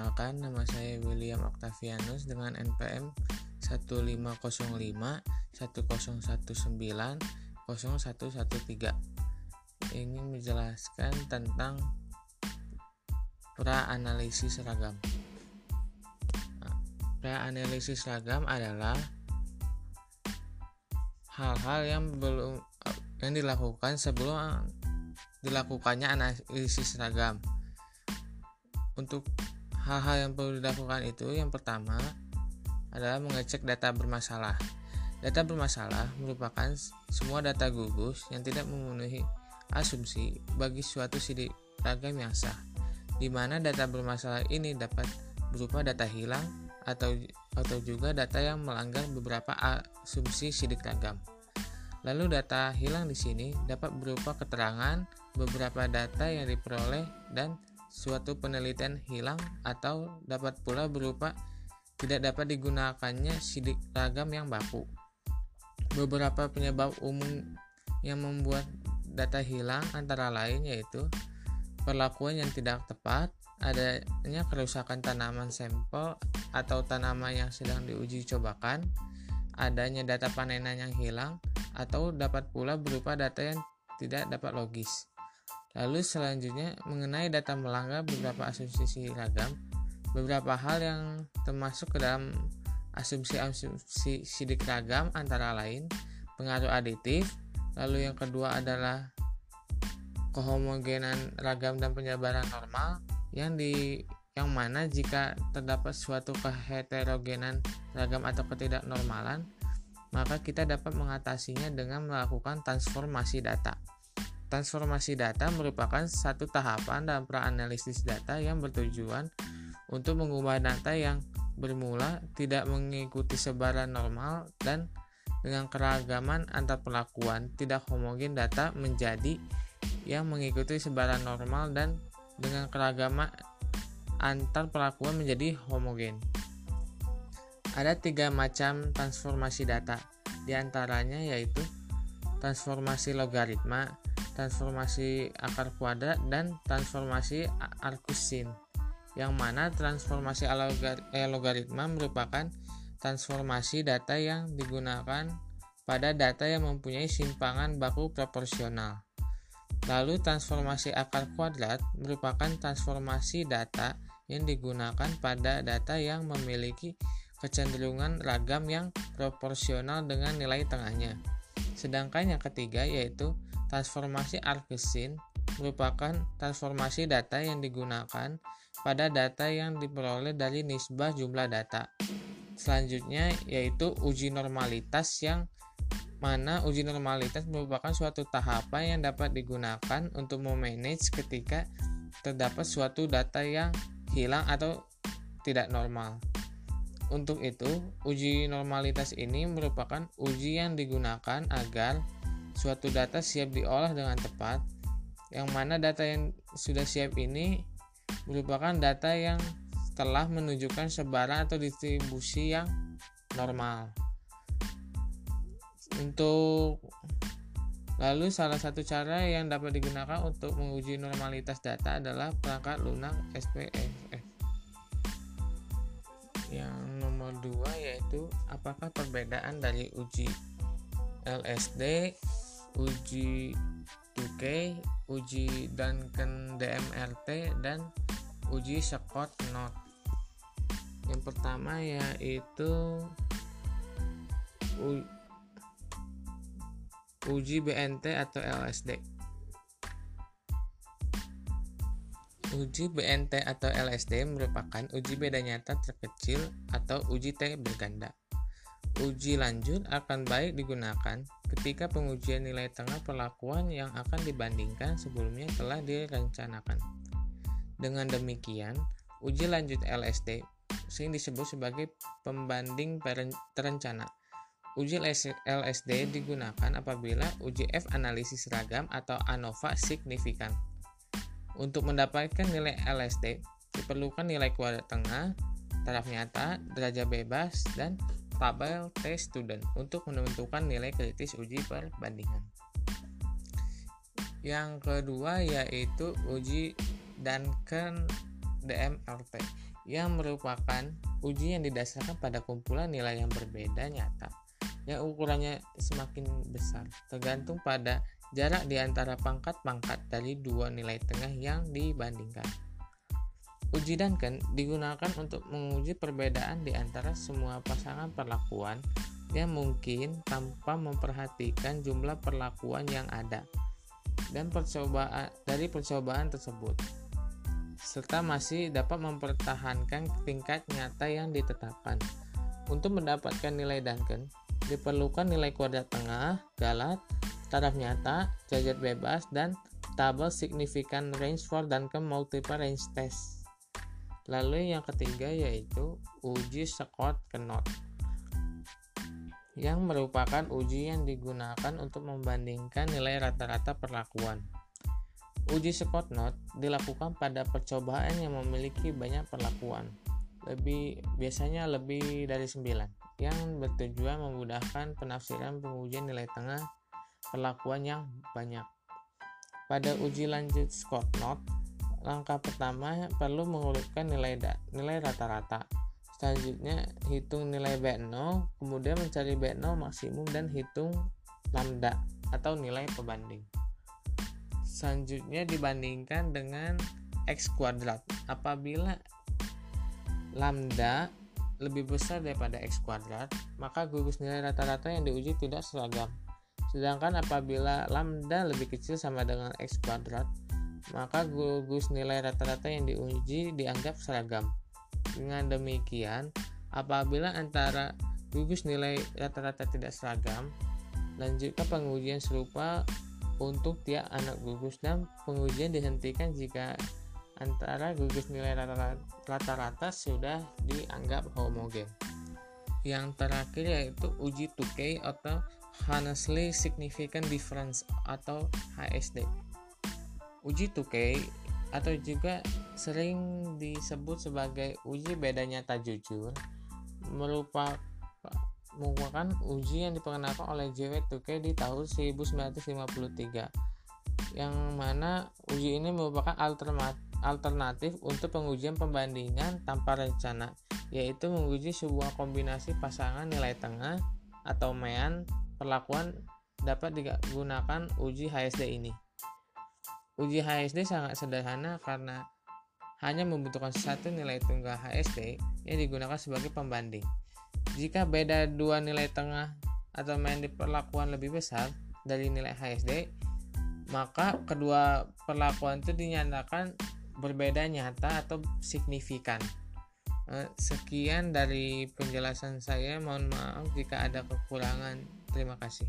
Perkenalkan, nama saya William Octavianus dengan NPM 1505 1019 0113 ingin menjelaskan tentang pra-analisis seragam. Nah, pra-analisis seragam adalah hal-hal yang belum yang dilakukan sebelum dilakukannya analisis seragam. Untuk hal-hal yang perlu dilakukan itu yang pertama adalah mengecek data bermasalah. Data bermasalah merupakan semua data gugus yang tidak memenuhi asumsi bagi suatu sidik ragam yang sah, di mana data bermasalah ini dapat berupa data hilang atau atau juga data yang melanggar beberapa asumsi sidik ragam. Lalu data hilang di sini dapat berupa keterangan beberapa data yang diperoleh dan suatu penelitian hilang atau dapat pula berupa tidak dapat digunakannya sidik ragam yang baku. Beberapa penyebab umum yang membuat data hilang antara lain yaitu perlakuan yang tidak tepat, adanya kerusakan tanaman sampel atau tanaman yang sedang diuji cobakan, adanya data panenan yang hilang, atau dapat pula berupa data yang tidak dapat logis. Lalu selanjutnya mengenai data melanggar beberapa asumsi ragam, beberapa hal yang termasuk ke dalam asumsi-asumsi sidik ragam antara lain pengaruh aditif, lalu yang kedua adalah kehomogenan ragam dan penyebaran normal yang di yang mana jika terdapat suatu keheterogenan ragam atau ketidaknormalan, maka kita dapat mengatasinya dengan melakukan transformasi data. Transformasi data merupakan satu tahapan dalam pra-analisis data yang bertujuan untuk mengubah data yang bermula tidak mengikuti sebaran normal dan dengan keragaman antar perlakuan tidak homogen data menjadi yang mengikuti sebaran normal dan dengan keragaman antar perlakuan menjadi homogen. Ada tiga macam transformasi data, di antaranya yaitu transformasi logaritma, transformasi akar kuadrat dan transformasi arkusin yang mana transformasi eh, logaritma merupakan transformasi data yang digunakan pada data yang mempunyai simpangan baku proporsional. Lalu transformasi akar kuadrat merupakan transformasi data yang digunakan pada data yang memiliki kecenderungan ragam yang proporsional dengan nilai tengahnya. Sedangkan yang ketiga yaitu Transformasi Arkesin merupakan transformasi data yang digunakan pada data yang diperoleh dari nisbah jumlah data. Selanjutnya yaitu uji normalitas yang mana uji normalitas merupakan suatu tahapan yang dapat digunakan untuk memanage ketika terdapat suatu data yang hilang atau tidak normal. Untuk itu, uji normalitas ini merupakan uji yang digunakan agar suatu data siap diolah dengan tepat, yang mana data yang sudah siap ini merupakan data yang telah menunjukkan sebaran atau distribusi yang normal. Untuk lalu salah satu cara yang dapat digunakan untuk menguji normalitas data adalah perangkat lunak SPSS. Yang nomor dua yaitu apakah perbedaan dari uji LSD uji 2K, uji Duncan DMRT dan uji Scott Not. Yang pertama yaitu uji BNT atau LSD. Uji BNT atau LSD merupakan uji beda nyata terkecil atau uji T berganda. Uji lanjut akan baik digunakan ketika pengujian nilai tengah perlakuan yang akan dibandingkan sebelumnya telah direncanakan. Dengan demikian, uji lanjut LSD sering disebut sebagai pembanding terencana. Uji LSD digunakan apabila uji F analisis ragam atau ANOVA signifikan. Untuk mendapatkan nilai LSD, diperlukan nilai kuadrat tengah, taraf nyata, derajat bebas, dan tabel tes student untuk menentukan nilai kritis uji perbandingan. Yang kedua yaitu uji Duncan DMRT. yang merupakan uji yang didasarkan pada kumpulan nilai yang berbeda nyata yang ukurannya semakin besar tergantung pada jarak di antara pangkat-pangkat dari dua nilai tengah yang dibandingkan. Uji Duncan digunakan untuk menguji perbedaan di antara semua pasangan perlakuan yang mungkin tanpa memperhatikan jumlah perlakuan yang ada dan percobaan dari percobaan tersebut serta masih dapat mempertahankan tingkat nyata yang ditetapkan. Untuk mendapatkan nilai Duncan, diperlukan nilai kuadrat tengah, galat, taraf nyata, jajar bebas, dan tabel signifikan range for Duncan multiple range test. Lalu yang ketiga yaitu uji Scott Knot yang merupakan uji yang digunakan untuk membandingkan nilai rata-rata perlakuan. Uji Scott Knot dilakukan pada percobaan yang memiliki banyak perlakuan, lebih biasanya lebih dari 9, yang bertujuan memudahkan penafsiran pengujian nilai tengah perlakuan yang banyak. Pada uji lanjut Scott Knot, langkah pertama perlu mengurutkan nilai nilai rata-rata Selanjutnya hitung nilai B0, kemudian mencari B0 maksimum dan hitung lambda atau nilai pembanding. Selanjutnya dibandingkan dengan X kuadrat. Apabila lambda lebih besar daripada X kuadrat, maka gugus nilai rata-rata yang diuji tidak seragam. Sedangkan apabila lambda lebih kecil sama dengan X kuadrat, maka gugus nilai rata-rata yang diuji dianggap seragam. Dengan demikian, apabila antara gugus nilai rata-rata tidak seragam, lanjutkan pengujian serupa untuk tiap anak gugus dan pengujian dihentikan jika antara gugus nilai rata-rata sudah dianggap homogen. Yang terakhir yaitu uji 2K atau Honestly Significant Difference atau HSD. Uji 2K atau juga sering disebut sebagai uji bedanya tak jujur merupakan merupakan uji yang diperkenalkan oleh J.W. Tukey di tahun 1953 yang mana uji ini merupakan alternatif untuk pengujian pembandingan tanpa rencana yaitu menguji sebuah kombinasi pasangan nilai tengah atau mean perlakuan dapat digunakan uji HSD ini. Uji HSD sangat sederhana karena hanya membutuhkan satu nilai tunggal HSD yang digunakan sebagai pembanding. Jika beda dua nilai tengah atau main di perlakuan lebih besar dari nilai HSD, maka kedua perlakuan itu dinyatakan berbeda nyata atau signifikan. Eh, sekian dari penjelasan saya. Mohon maaf jika ada kekurangan. Terima kasih.